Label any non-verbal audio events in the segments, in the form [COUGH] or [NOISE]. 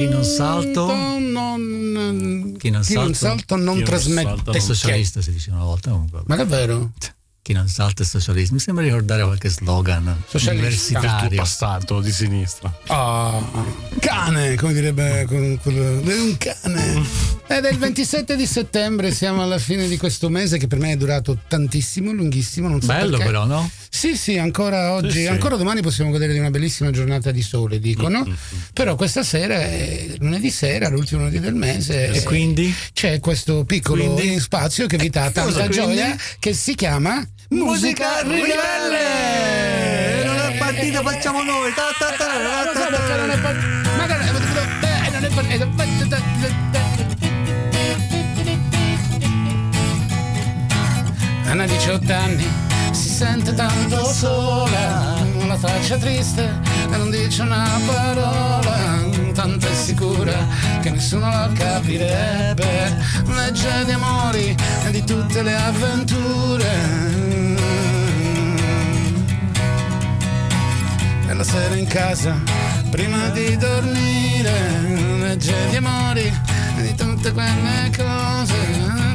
Chi non salto non, chi non chi non salto, salto non chi non trasmette. salta è non- socialista si dice una volta comunque. Ma davvero? Chi non salta è socialista. Mi sembra ricordare qualche slogan Socialista. universitario. passato di sinistra. Ah, cane, come direbbe con- quello- è un cane. Ed è il 27 di settembre, siamo alla fine di questo mese che per me è durato tantissimo, lunghissimo. Non so Bello perché. però, no? Sì, sì, ancora oggi, Sì, sì. ancora domani possiamo godere di una bellissima giornata di sole, dicono. Però questa sera è lunedì sera, l'ultimo lunedì del mese. E quindi? c'è questo piccolo Quindi? spazio che vi dà tanta quindi? gioia che si chiama Musica Ribelle. Non è partito, facciamo noi. Ta, ta, ta, Eh, ta, ta, ta. ma non è- eh, Anna 18 anni si sente tanto sola, una faccia triste e non dice una parola, tanto è sicura che nessuno la capirebbe, legge di amori e di tutte le avventure. E la sera in casa, prima di dormire, legge di amori e di tutte quelle cose.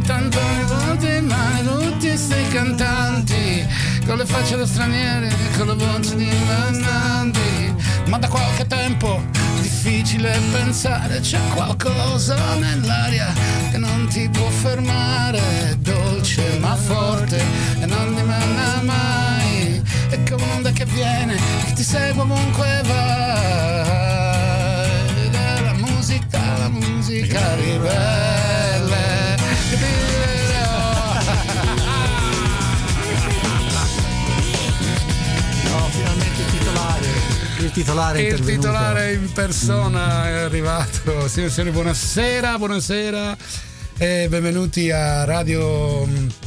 Tanto tutti, ma tutti sti cantanti, con le facce da stranieri, con la voce di mandanti. Ma da qualche tempo difficile pensare, c'è qualcosa nell'aria che non ti può fermare, dolce ma forte e non dimanda mai. È come un'onda che viene, che ti segue ovunque vai. La musica, la musica ribelle. che ti No, finalmente il titolare. Il titolare è Il titolare in persona è arrivato. Signore e buonasera, buonasera e benvenuti a Radio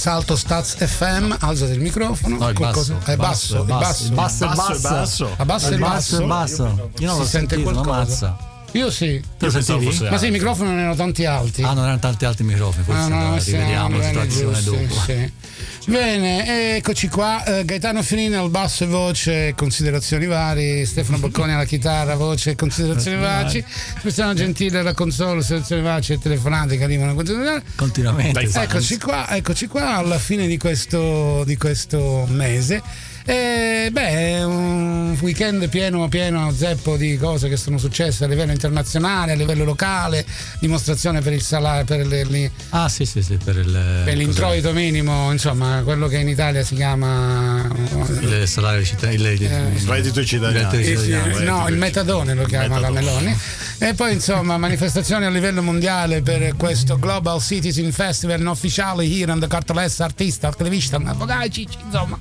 Salto Staz FM. Alzate il microfono. No, è basso. È basso, è basso. Il basso è Basso basso. è basso. Abbasso il Il basso basso. è basso. Io non Si l'ho sente qualcosa? Io sì. Lo sentivi? fosse- Ma sì, i microfoni non erano tanti alti. Ah, non erano tanti altri microfoni, forse Ah, no, allora sì, rivediamo la situazione giusto, dopo. sì. Bene, eccoci qua. eh, Gaetano Finini al basso e voce, considerazioni vari. Stefano Bocconi alla chitarra, voce e considerazioni vaci. Cristiano Gentile alla console, considerazioni vaci e telefonate che arrivano. Continuamente. Dai. Eccoci qua, eccoci qua alla fine di questo, di questo mese. E, beh, è un weekend pieno, pieno zeppo di cose che sono successe a livello internazionale, a livello locale, dimostrazione per il salario, per, le- le- Ah, sì, sì, sì, per il per l'introito minimo, insomma, quello che in Italia si chiama il salario il- Eh, Reddito cittadino. il reddito eh, eh, no, il metadone lo chiama la. Meloni. E poi insomma manifestazioni a livello mondiale per questo Global Citizen Festival non ufficiale here on the cartolessa artista, television, avvocati, insomma.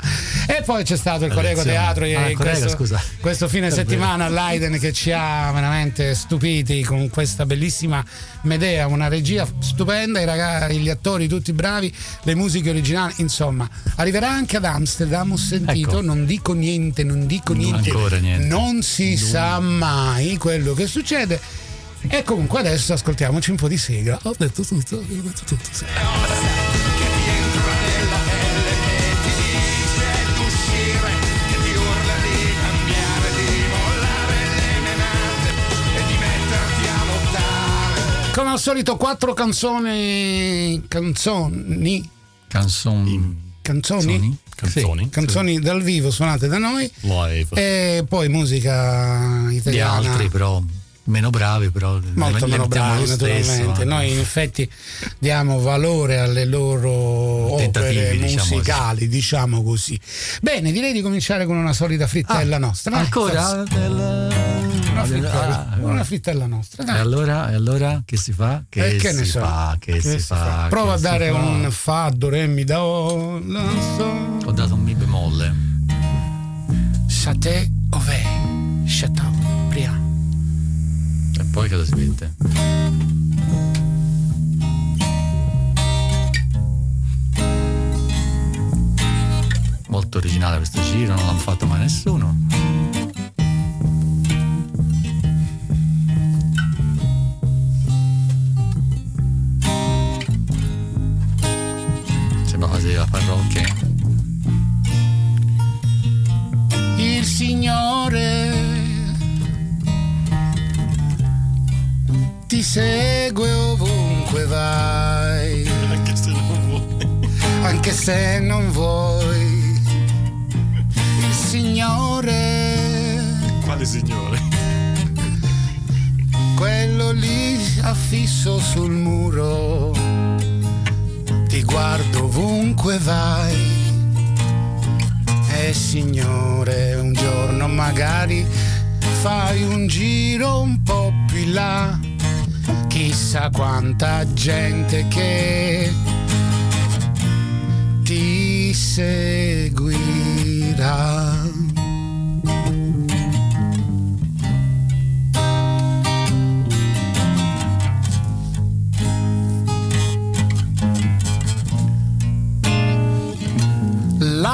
E poi c'è stato il Corrego Elezioni. Teatro Ah, Corrego, questo, questo fine settimana all'Aiden che ci ha veramente stupiti con questa bellissima Medea, una regia stupenda, i ragazzi, gli attori tutti bravi, le musiche originali, insomma. Arriverà anche ad Amsterdam, ho sentito, Ecco. non dico niente, non dico Non niente. niente. Non si sa mai quello che succede. E comunque adesso ascoltiamoci un po' di sigla. Ho detto tutto, ho detto tutto. Come al solito quattro canzoni canzoni Canzoni. canzoni Canzoni. Sì, canzoni dal vivo suonate da noi Live. e poi musica Di italiana altri, però meno bravi, però molto meno bravi stesso, naturalmente eh. noi in effetti diamo valore alle loro Tentativi, opere diciamo musicali diciamo così bene direi di cominciare con una solita frittella Ah, nostra Ancora? forza. Una frittella, Ah, una frittella nostra E allora, e allora che si fa? Che, Eh, che si ne so. fa? Che, Che si, si fa? fa? Prova a dare fa? un fa, do, re, mi, do, la, so. Ho dato un mi bemolle. Chate, ove, Chateaubriand. E poi cosa si mette? Molto originale questo giro, non l'hanno fatto mai nessuno. Sembra quasi la parrocchia. Il Signore ti segue ovunque vai. Anche se non vuoi. Anche se non vuoi. Il Signore. Quale Signore? Quello lì affisso sul muro. Ovunque vai. E Signore, un giorno magari fai un giro un po' più là chissà quanta gente che ti seguirà.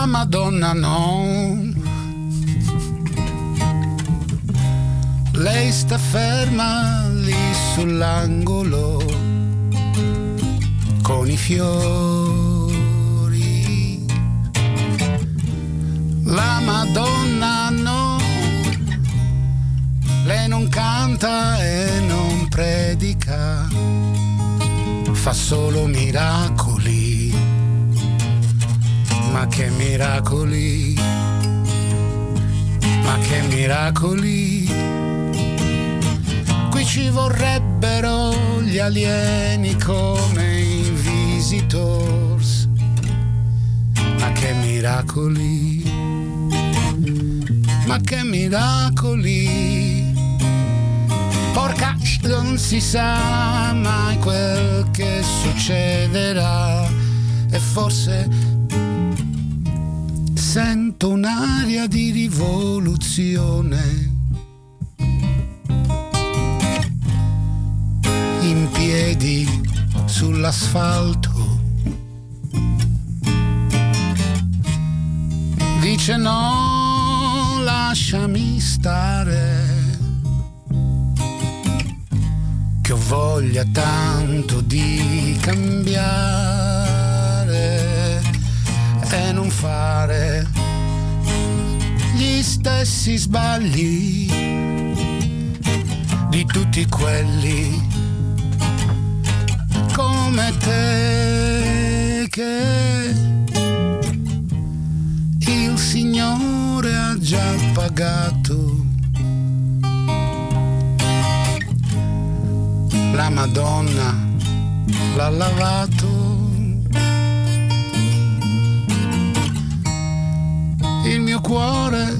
Madonna no. Lei sta ferma lì sull'angolo con i fiori. La Madonna no, lei non canta e non predica, fa solo miracoli. Ma che miracoli, ma che miracoli qui ci vorrebbero gli alieni come in Visitors. Ma che miracoli, ma che miracoli. Porca, non si sa mai quel che succederà e forse sento un'aria di rivoluzione. In piedi sull'asfalto. Dice no, lasciami stare. Che ho voglia tanto di cambiare e non fare gli stessi sbagli di tutti quelli come te che il Signore ha già pagato. La Madonna l'ha lavato. Il mio cuore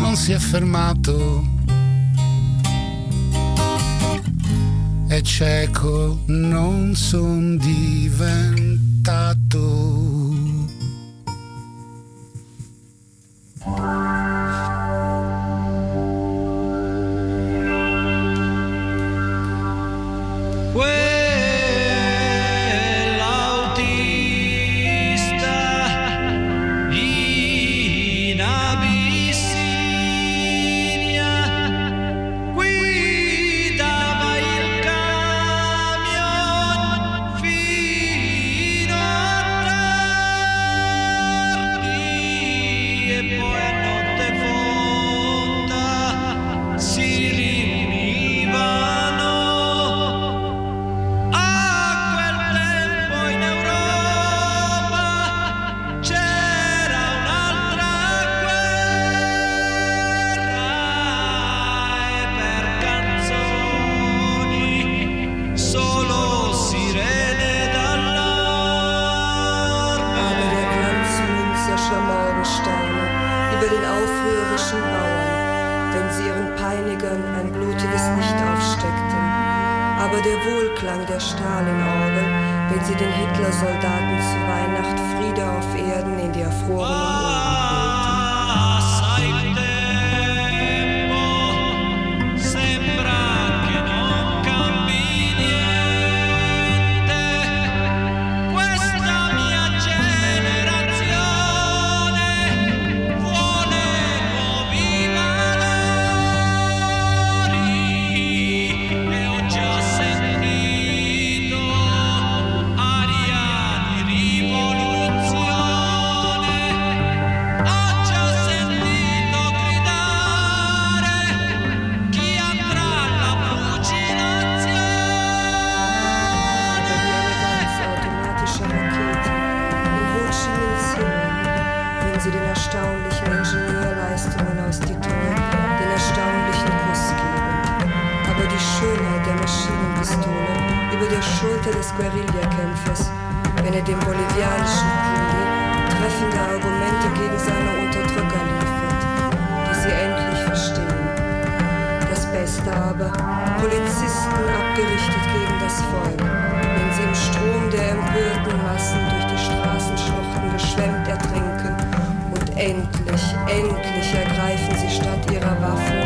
non si è fermato. E cieco non son diventato. Ah! Endlich, endlich ergreifen sie statt ihrer Waffen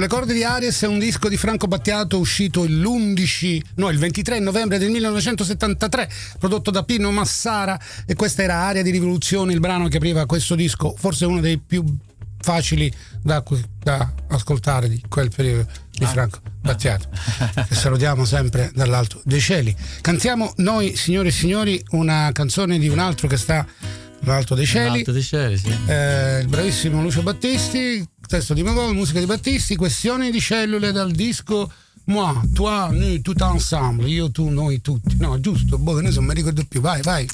Sulle corde di Aries è un disco di Franco Battiato uscito l'11, no, il 23 novembre del 1973, prodotto da Pino Massara e questa era Aria di rivoluzione, il brano che apriva questo disco, forse uno dei più facili da, da ascoltare di quel periodo di Franco Battiato, che salutiamo sempre dall'alto dei cieli. Cantiamo noi, signore e signori, una canzone di un altro che sta L'Alto dei Cieli, L'Alto dei Cieli sì. eh, il bravissimo Lucio Battisti, testo di Mogol, musica di Battisti, questioni di cellule dal disco Moi, toi, nous, tout ensemble, io, tu, noi, tutti. No, giusto, boh, che ne so, non mi ricordo più, vai, vai.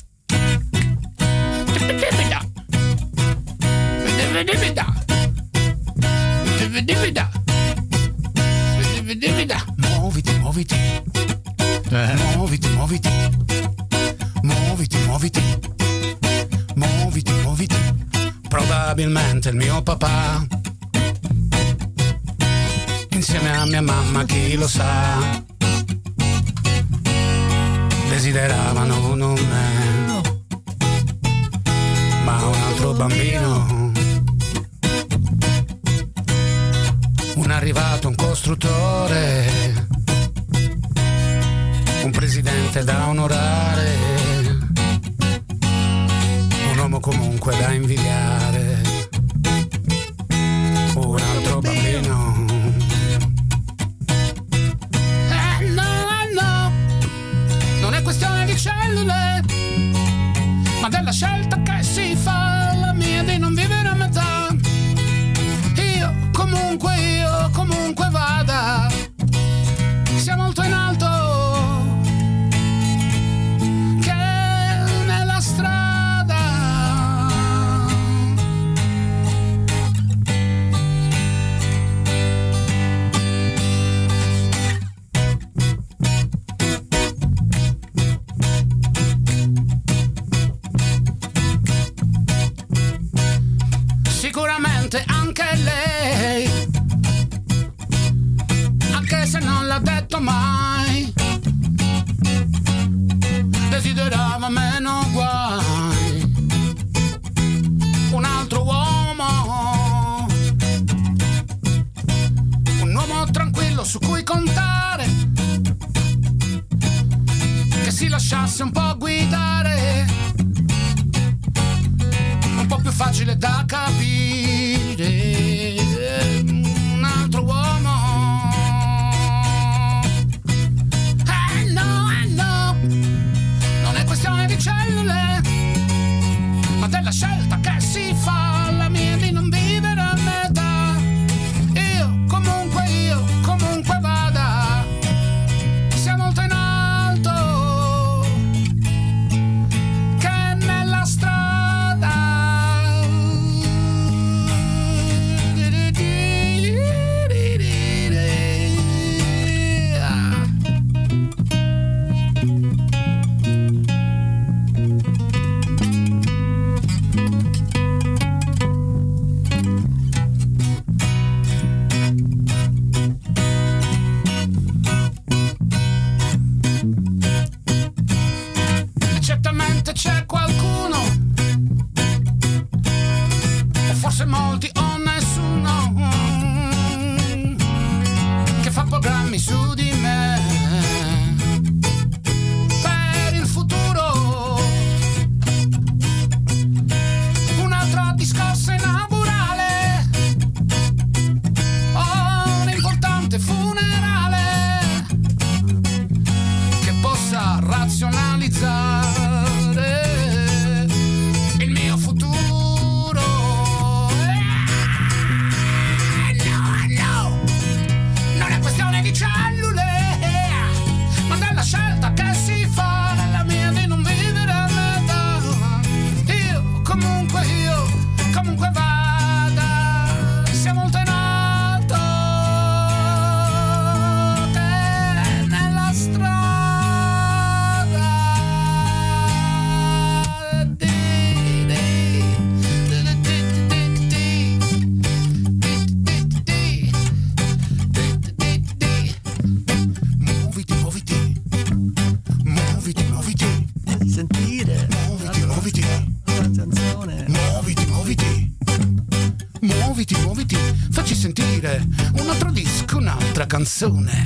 Muoviti, muoviti, Eh, muoviti, muoviti, muoviti, muoviti, muoviti, muoviti. Probabilmente il mio papà, insieme a mia mamma, chi lo sa, desideravano non me, ma un altro bambino. Un arrivato, un costruttore, un presidente da onorare, un uomo comunque da invidiare, soon.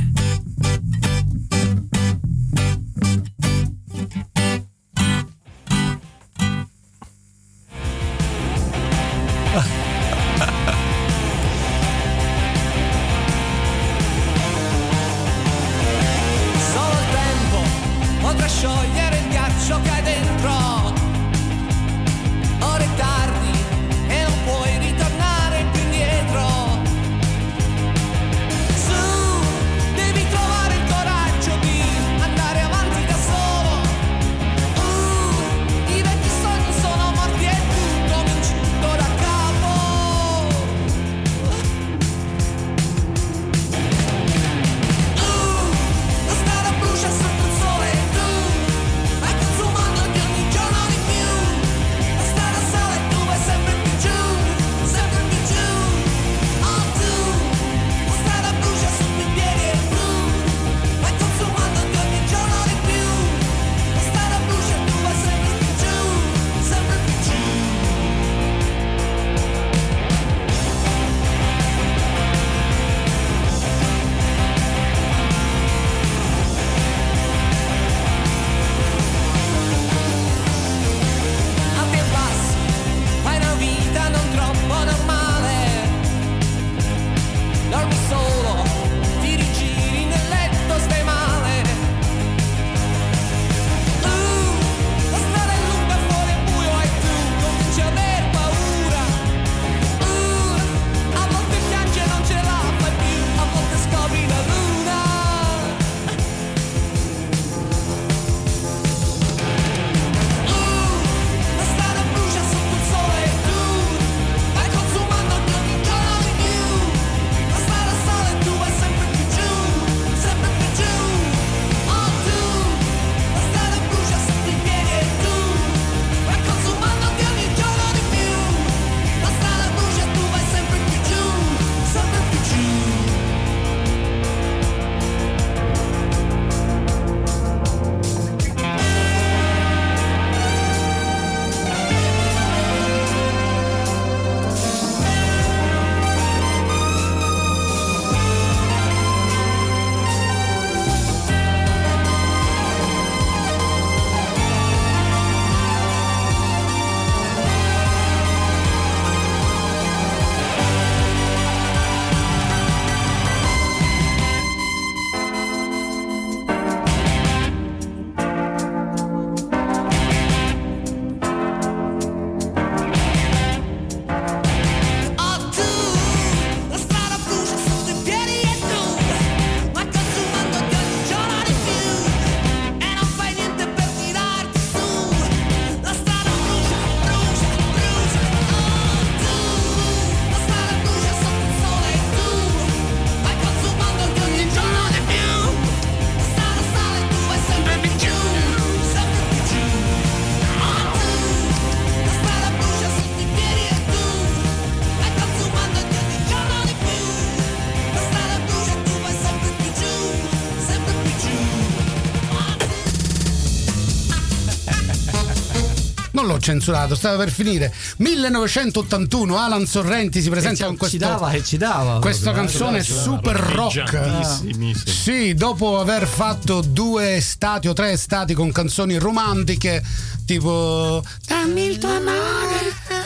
Censurato, stava per finire. 1981, Alan Sorrenti si presenta con questo. Ci dava e ci dava. Questa proprio, eh. canzone super rock. Brillantissimissimi. Sì, dopo aver fatto due estati o tre estati con canzoni romantiche, tipo Dammi il tuo amore.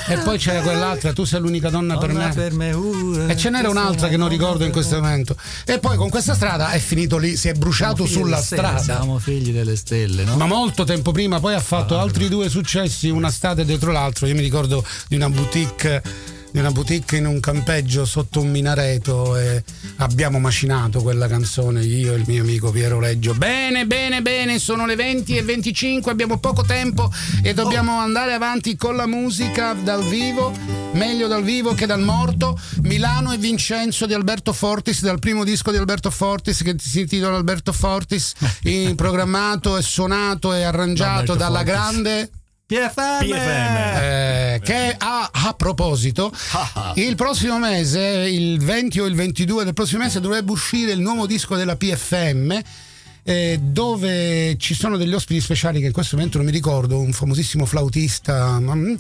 E poi c'era quell'altra, tu sei l'unica donna per Donna me. per me ora. E ce n'era un'altra che non ricordo in questo momento. E poi con questa strada è finito lì, si è bruciato sulla delle stelle, strada. Siamo figli delle stelle, no? Ma molto tempo prima poi ha fatto altri due successi, una estate dietro l'altro. Io mi ricordo di una boutique di una boutique in un campeggio sotto un minareto e abbiamo macinato quella canzone io e il mio amico Piero Reggio. Bene, bene, bene, sono le 20 e 25, abbiamo poco tempo e dobbiamo andare avanti con la musica dal vivo, meglio dal vivo che dal morto. Milano e Vincenzo di Alberto Fortis, dal primo disco di Alberto Fortis che si intitola Alberto Fortis, [LAUGHS] programmato e suonato e arrangiato Alberto dalla Fortis. grande PFM! PFM. eh, che a, a proposito, il prossimo mese, il 20 o il 22 del prossimo mese, dovrebbe uscire il nuovo disco della PFM. eh, dove ci sono degli ospiti speciali che in questo momento non mi ricordo, un famosissimo flautista, mm,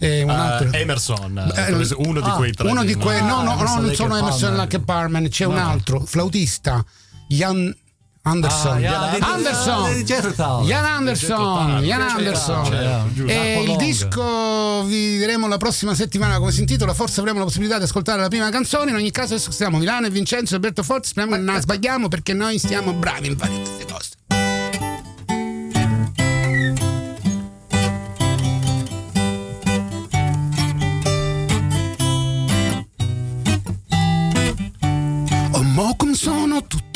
e un altro. Eh, Emerson, Eh, uno di ah, quei tre. uno di no? quei, no, no, no, non sono Emerson. Lake e Parman, c'è un altro flautista, Jan Anderson. Ah, Jan- Anderson. Jan Anderson, Jan Anderson. Certo, giusto. E Marco il disco vi diremo la prossima settimana come si intitola, forse avremo la possibilità di ascoltare la prima canzone. In ogni caso adesso stiamo Milano e Vincenzo e Alberto Forti, speriamo che non sbagliamo perché noi siamo bravi in fare queste cose. Oh, mo come sono tutto tuo.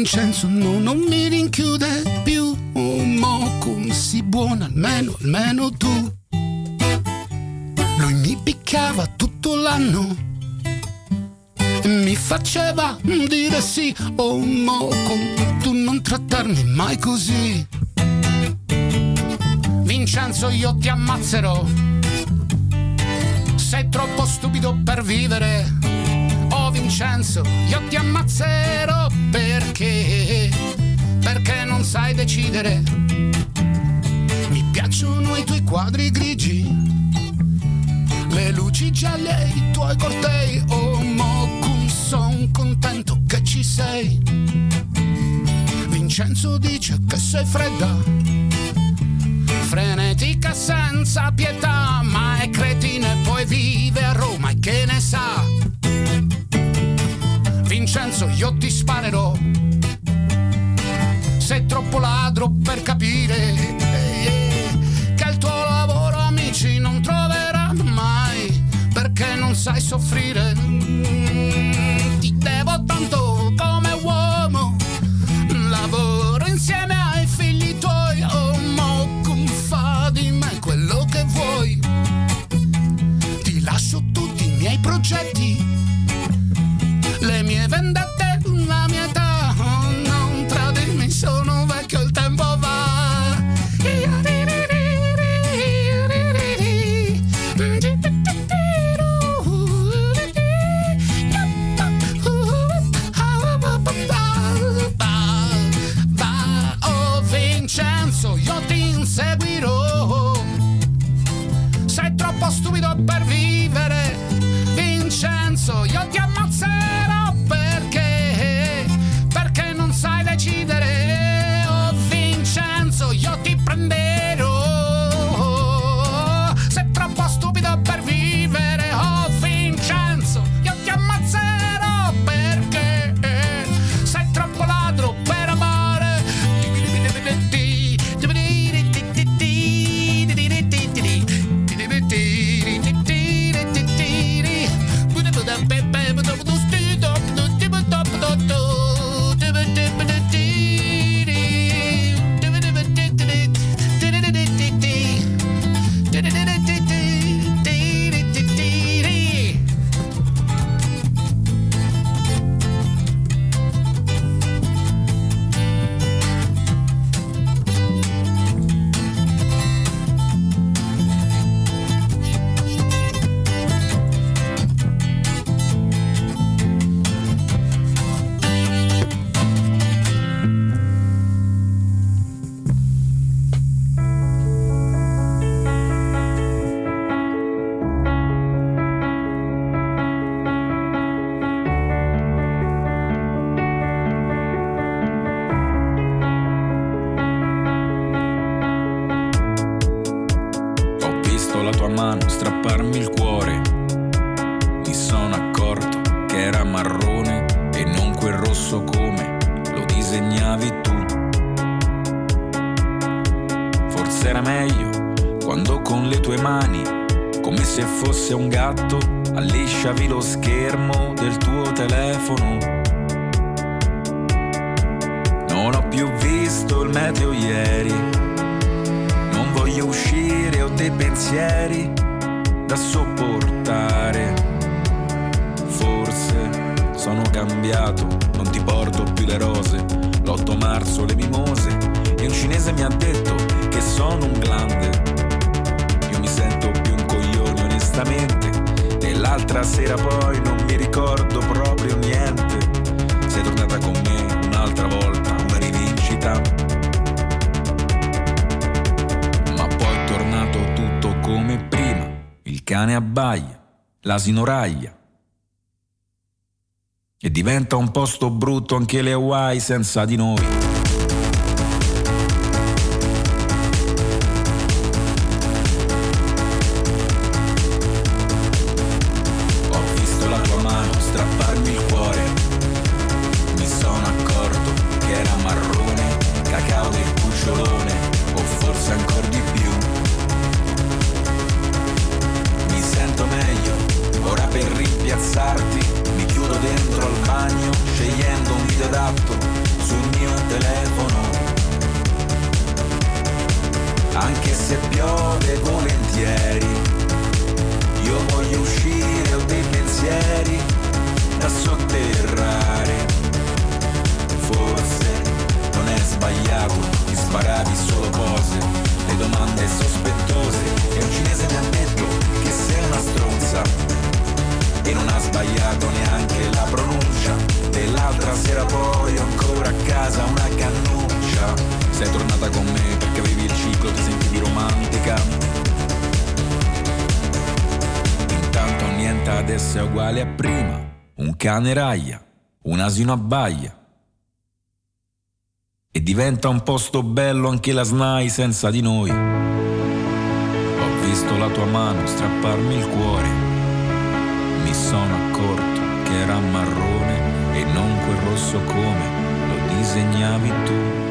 Vincenzo no, non mi rinchiude più. Oh, mo come si buona, almeno, almeno tu. Lui mi picchiava tutto l'anno. Mi faceva dire sì. Oh, mo tu non trattarmi mai così. Vincenzo, io ti ammazzerò. Sei troppo stupido per vivere. Vincenzo, io ti ammazzerò perché? Perché non sai decidere. Mi piacciono i tuoi quadri grigi, le luci gialle, i tuoi cortei. Oh Mocum, son contento che ci sei. Vincenzo dice che sei fredda frenetica senza pietà, ma è cretina e poi vive a Roma e che ne sa? Vincenzo, io ti sparerò. Sei troppo ladro per capire eh, che il tuo lavoro amici non troverà mai perché non sai soffrire. Ti devo tanto come uomo lavoro insieme ai figli tuoi oh mo fa di me quello che vuoi ti lascio tutti i miei progetti pensieri da sopportare. Forse sono cambiato, non ti porto più le rose. L'8 marzo le mimose e un cinese mi ha detto che sono un grande. Io mi sento più un coglione onestamente. E l'altra sera poi non mi ricordo proprio niente. Sei tornata con me un'altra volta, una rivincita come prima, il cane abbaia, l'asino raglia. E diventa un posto brutto anche le Hawaii senza di noi. Cane raglia, un asino abbaia. E diventa un posto bello anche la SNAI senza di noi. Ho visto la tua mano strapparmi il cuore. Mi sono accorto che era marrone e non quel rosso come lo disegnavi tu.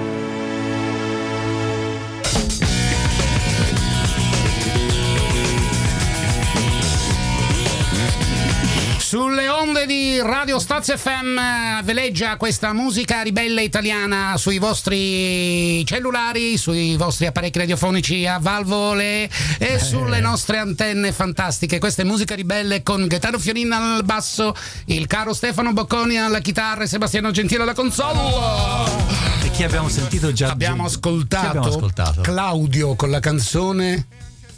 Onde di Radio Stazio FM veleggia questa musica ribelle italiana sui vostri cellulari, sui vostri apparecchi radiofonici a valvole e eh. sulle nostre antenne fantastiche. Questa è musica ribelle con Gaetano Fiorin al basso, il caro Stefano Bocconi alla chitarra e Sebastiano Gentile alla console. E chi abbiamo sentito già? Abbiamo ascoltato, abbiamo ascoltato Claudio con la canzone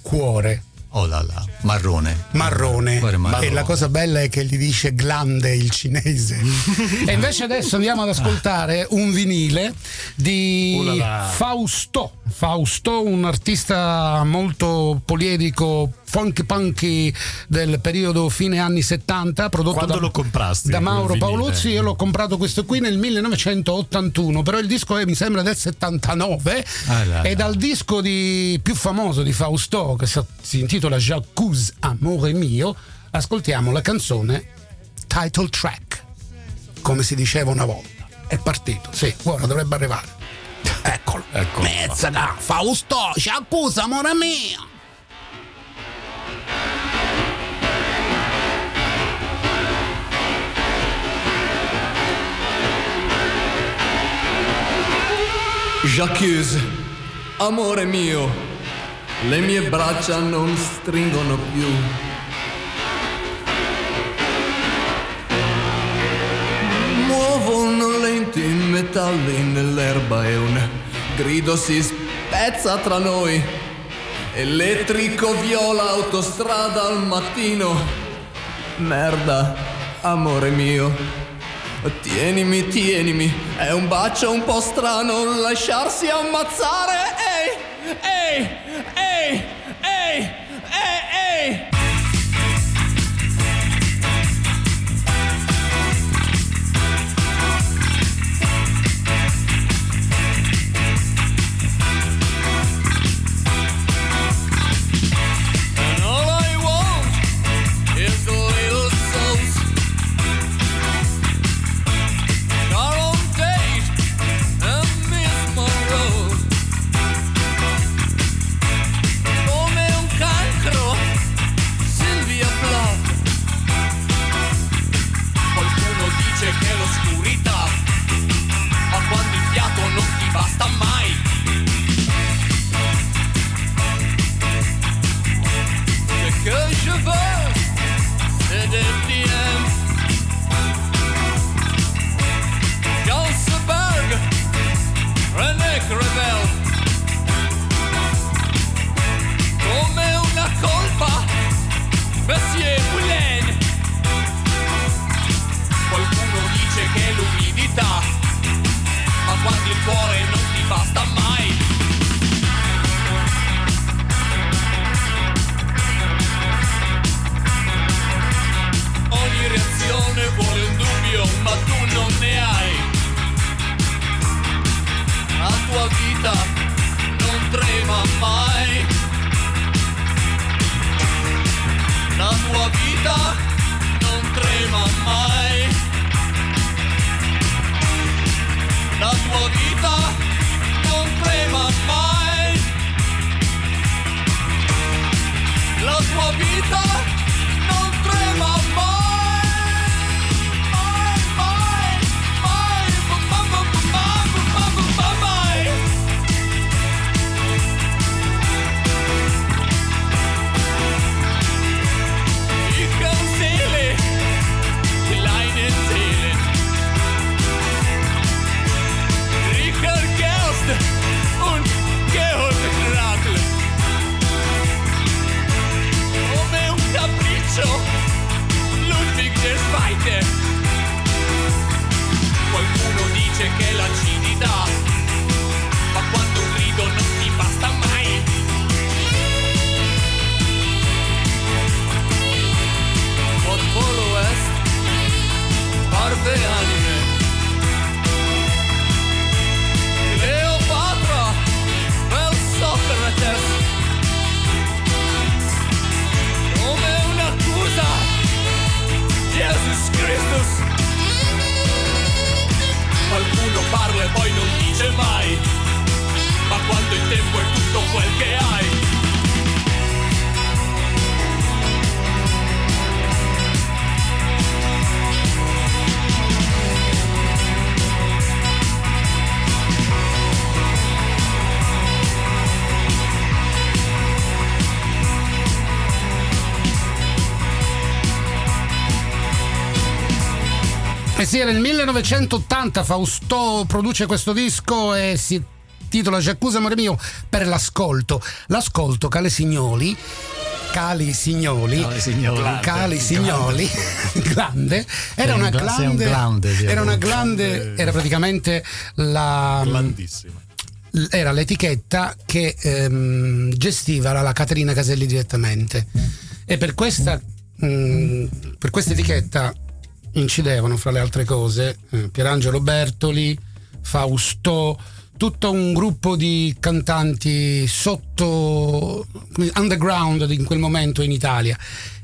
Cuore. Oh là là, marrone. Marrone. marrone. E la cosa bella è che gli dice glande il cinese. [LAUGHS] e invece adesso andiamo ad ascoltare un vinile di oh Fausto. Fausto, un artista molto poliedico funky punky del periodo fine anni 70 prodotto Quando da, lo comprasti, da Mauro Paolozzi io l'ho comprato questo qui nel 1981 però il disco è mi sembra del 79 ah, là, e dal disco di, più famoso di Fausto che si intitola Jacques Amore mio ascoltiamo la canzone title track come si diceva una volta è partito sì ora dovrebbe arrivare Eccolo. Eccolo. Mezzaga. Fausto, ci accusa, amore mio. Jacques, amore mio, le mie braccia non stringono più. Muovono lenti metalli nell'erba e un grido si spezza tra noi. Elettrico viola autostrada al mattino. Merda, amore mio. Tienimi, tienimi, è un bacio un po' strano lasciarsi ammazzare. Ehi, ehi, ehi, 我比他。Poi non dice mai, ma quando il tempo è tutto quel che hai. Eh sì, nel 1980 Fausto produce questo disco e si titola Giaccusa amore mio per l'ascolto. L'ascolto Cale Signoli Cali Signoli, Cali Signoli. Cali Signoli, glande, era una glande, glande, sì, era una glande, era praticamente la, Grandissima. era l'etichetta che ehm, gestiva la, la Caterina Caselli direttamente e per questa, mh, per questa etichetta incidevano fra le altre cose eh, Pierangelo Bertoli, Fausto, tutto un gruppo di cantanti sotto underground in quel momento in Italia.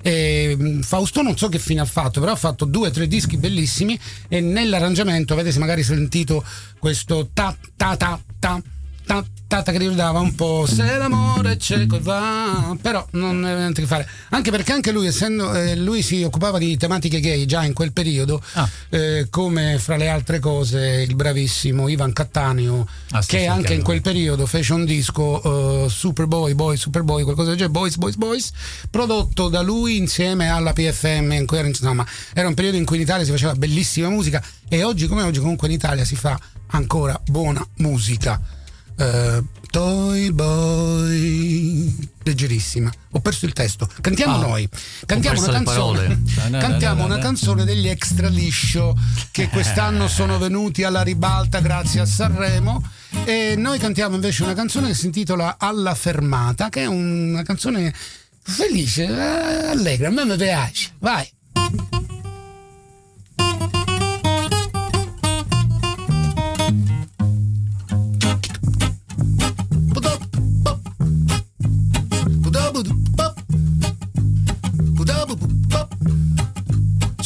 E, mh, Fausto non so che fine ha fatto, però ha fatto due o tre dischi bellissimi e nell'arrangiamento avete magari sentito questo ta ta ta ta ta ta, ta che ricordava un po' se l'amore è cieco e va però non aveva niente che fare. Anche perché anche lui essendo eh, lui si occupava di tematiche gay già in quel periodo Ah. eh, come fra le altre cose il bravissimo Ivan Cattaneo Ah, che anche in quel periodo fece un disco eh, Superboy Boy Superboy qualcosa del genere Boys Boys Boys prodotto da lui insieme alla PFM in cui era, insomma era un periodo in cui in Italia si faceva bellissima musica e oggi come oggi comunque in Italia si fa ancora buona musica eh, Toy Boy. Leggerissima. Ho perso il testo. Cantiamo Ah, noi. Cantiamo una canzone. cantiamo una canzone degli extra liscio che quest'anno sono venuti alla ribalta grazie a Sanremo. E noi cantiamo invece una canzone che si intitola Alla fermata che è una canzone felice eh, allegra. A me mi piace. Vai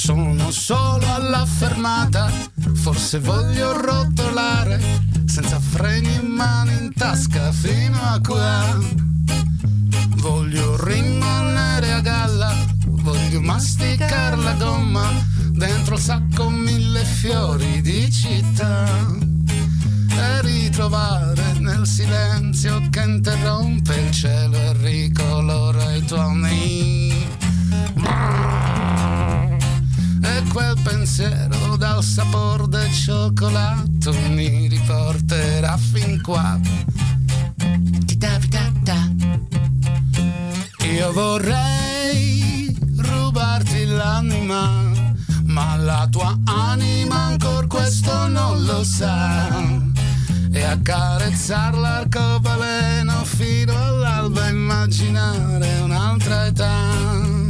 Sono solo alla fermata, forse voglio rotolare, senza freni in mano in tasca fino a qua. Voglio rimanere a galla, voglio masticare la gomma, dentro il sacco mille fiori di città. E ritrovare nel silenzio che interrompe il cielo e ricolora i tuoni. E quel pensiero dal sapore del cioccolato mi riporterà fin qua. Io vorrei rubarti l'anima, ma la tua anima ancora questo non lo sa. E accarezzarla l'arcobaleno fino all'alba, immaginare un'altra età.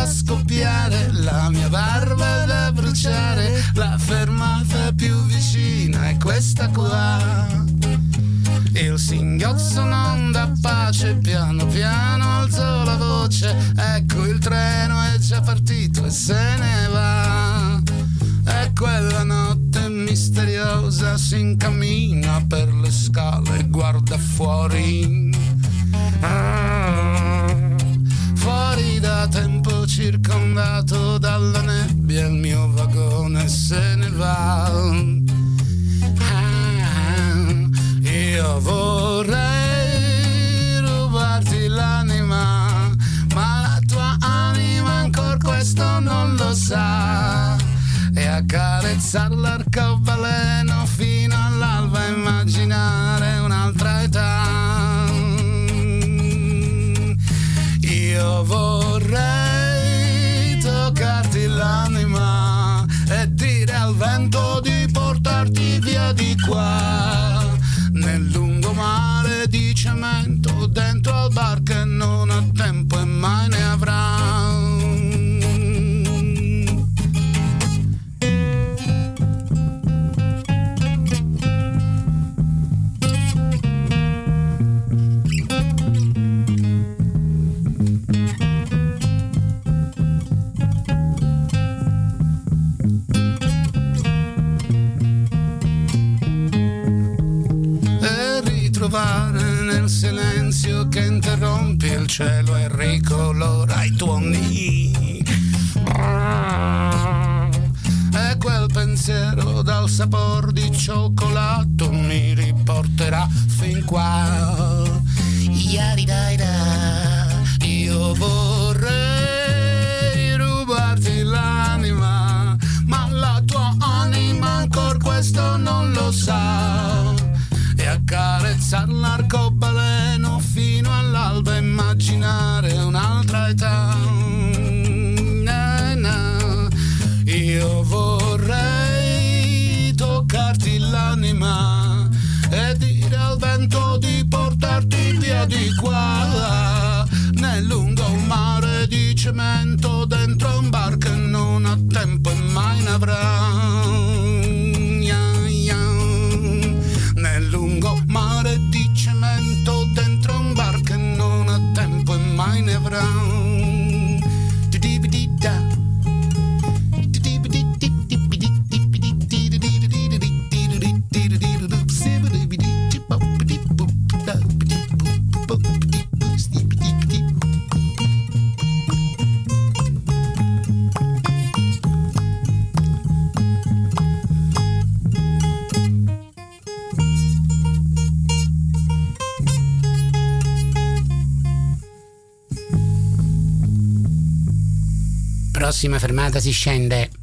Da scoppiare, la mia barba da bruciare, la fermata più vicina è questa qua. Il singhiozzo non dà pace, piano piano alzo la voce, ecco il treno è già partito e se ne va. E quella notte misteriosa si incammina per le scale e guarda fuori. Ah, fuori da tempo circondato dalla nebbia il mio vagone se ne va. Ah, io vorrei rubarti l'anima, ma la tua anima ancora questo non lo sa. E accarezzar l'arcobaleno cielo e ricolora i tuoni. E quel pensiero dal sapore di cioccolato mi riporterà fin qua. Yaridaida, io vorrei rubarti l'anima, ma la tua anima ancora questo non lo sa e accarezzar l'arcobaleno cemento dentro un bar che non ha tempo e mai ne avrà. Prossima fermata si scende.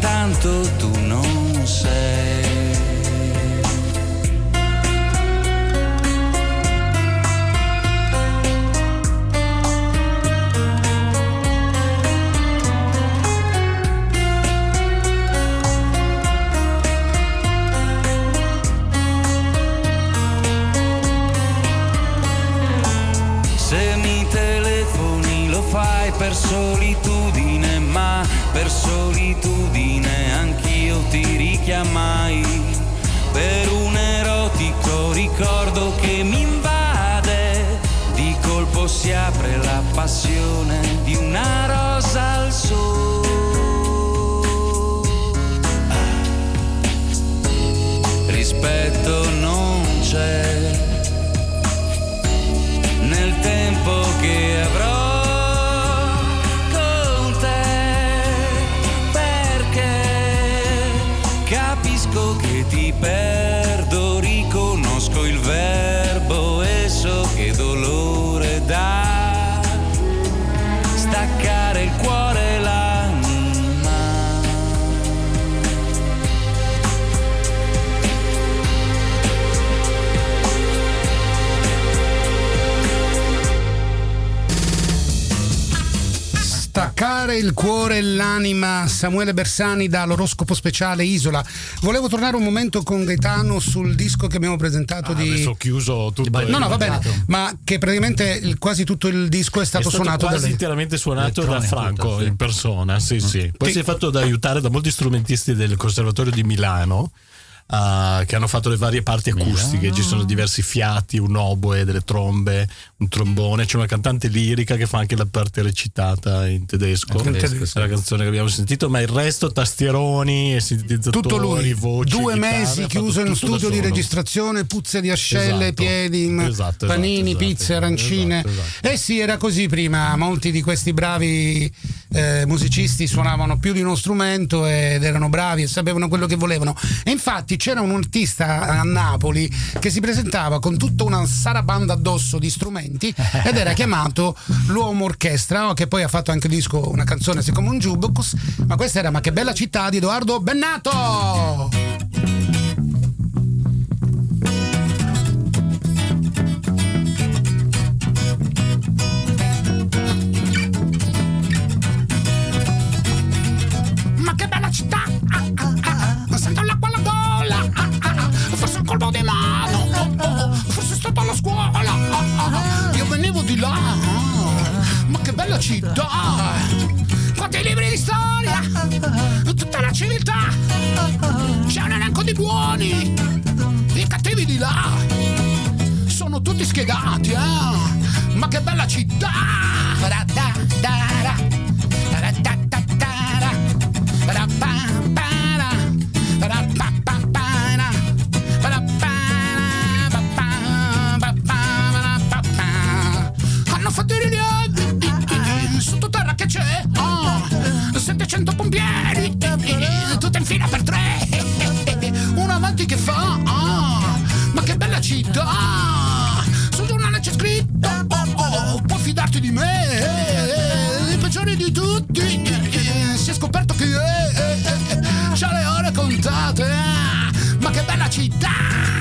Tanto tu non sei. Per solitudine, il cuore e l'anima, Samuele Bersani dall'oroscopo speciale Isola. Volevo tornare un momento con Gaetano sul disco che abbiamo presentato Ah, di... Adesso ho chiuso tutto. No, no, va bene, ma che praticamente il- quasi tutto il disco è È stato, stato suonato da quasi lei. interamente suonato da Franco tutta, sì. in persona, sì, sì. Poi Che- si è fatto da aiutare da molti strumentisti del Conservatorio di Milano. ah, che hanno fatto le varie parti acustiche, ci sono diversi fiati, un oboe, delle trombe, un trombone, c'è una cantante lirica che fa anche la parte recitata in tedesco, in tedesco, è la canzone che abbiamo sentito, ma il resto tastieroni e sintetizzatori, Tutto lui, voci, due chitarre, mesi chiuso in studio di registrazione, puzze di ascelle, Esatto. piedi, Esatto, esatto, panini, esatto, pizze, esatto, arancine. esatto. Eh sì, era così prima, molti di questi bravi eh, musicisti suonavano più di uno strumento ed erano bravi e sapevano quello che volevano. E infatti c'era un artista a Napoli che si presentava con tutta una sarabanda addosso di strumenti ed era chiamato l'uomo orchestra, che poi ha fatto anche disco, una canzone se come un jukebox, ma questa era Ma che bella città di Edoardo Bennato! Ma che bella città! Ah, ah, ah, ah. Sento l'acqua alla gola! Ah, un colpo di mano! Oh, oh, oh. Forse è stato alla scuola! Ah, ah, ah. Là! Ah, Ma che bella città! Quanti libri di storia! Tutta la civiltà! C'è un elenco di buoni! I cattivi di là! Sono tutti spiegati, eh! Ma che bella città! Ra-da-da-ra. Ra-da-da-da-ra. Ra-pa-pa-ra. Ra-pa-pa-pa-ra. Ma che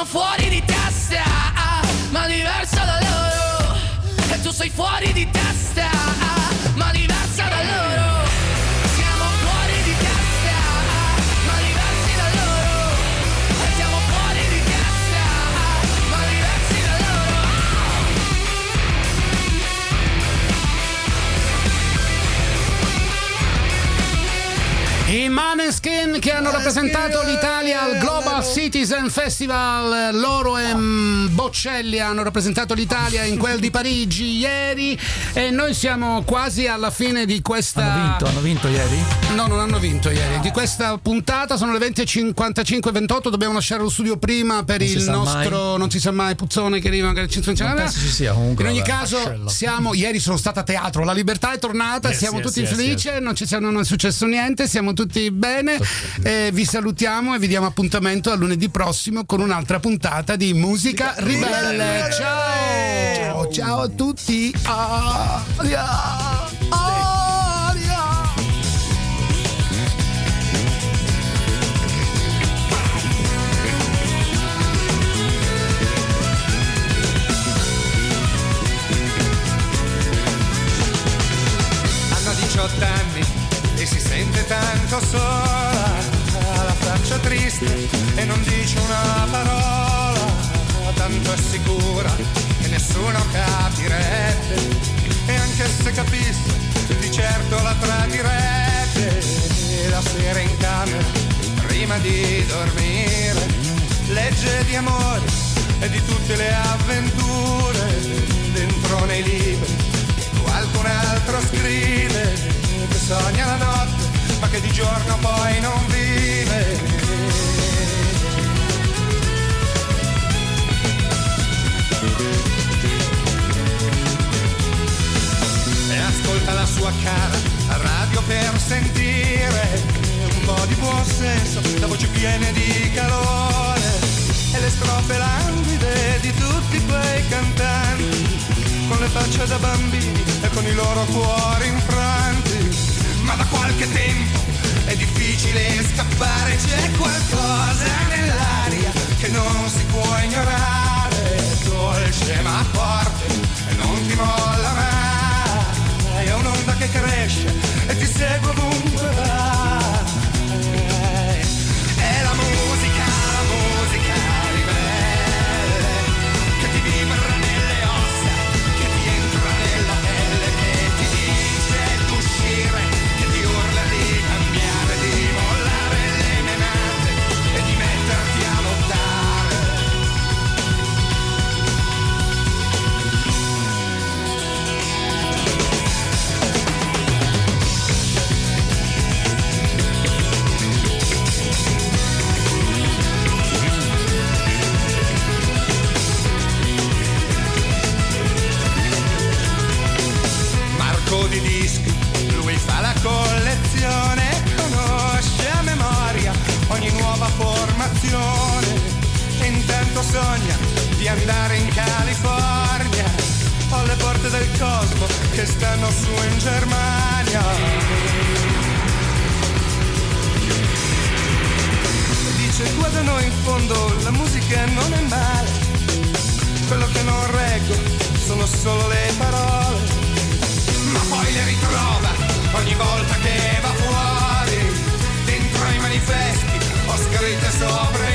sono fuori di testa, ah, ah, ma diverso da loro. E tu sei fuori di testa. Maneskin che hanno rappresentato l'Italia al Global Citizen Festival. Loro e mm, Boccelli hanno rappresentato l'Italia in quel di Parigi ieri e noi siamo quasi alla fine di questa. Hanno vinto, hanno vinto ieri? No, non hanno vinto ieri. Di questa puntata sono le 20.55 28. Dobbiamo lasciare lo studio prima per non il nostro. Mai. Non si sa mai Puzzone che arriva magari ci sia comunque. In ogni vabbè, caso, fascello. siamo. Ieri sono stata a teatro. La libertà è tornata. Yes, siamo yes, tutti yes, felici. Non, ci, non è successo niente. Siamo tutti stai bene. Eh, vi salutiamo e vi diamo appuntamento a lunedì prossimo con un'altra puntata di Musica Ribelle. Ciao! Ciao, ciao a tutti! Ah, ah, ah. anni tanto sola, ha la faccia triste e non dice una parola, tanto è sicura che nessuno capirebbe, e anche se capisse di certo la tradirebbe, e la sera in camera, prima di dormire, legge di amore e di tutte le avventure, dentro nei libri, qualcun altro scrive, che sogna la notte ma che di giorno poi non vive. E ascolta la sua cara radio per sentire un po' di buon senso, la voce piena di calore e le strofe languide di tutti quei cantanti con le facce da bambini e con i loro cuori infranti ma da qualche tempo è difficile scappare, c'è qualcosa nell'aria che non si può ignorare, dolce ma forte e non ti molla mai, è un'onda che cresce e ti segue ovunque. Sogna di andare in California o alle porte del cosmo che stanno su in Germania. Dice qua da noi in fondo la musica non è male, quello che non reggo sono solo le parole ma poi le ritrova ogni volta che va fuori. Dentro i manifesti ho scritte sopra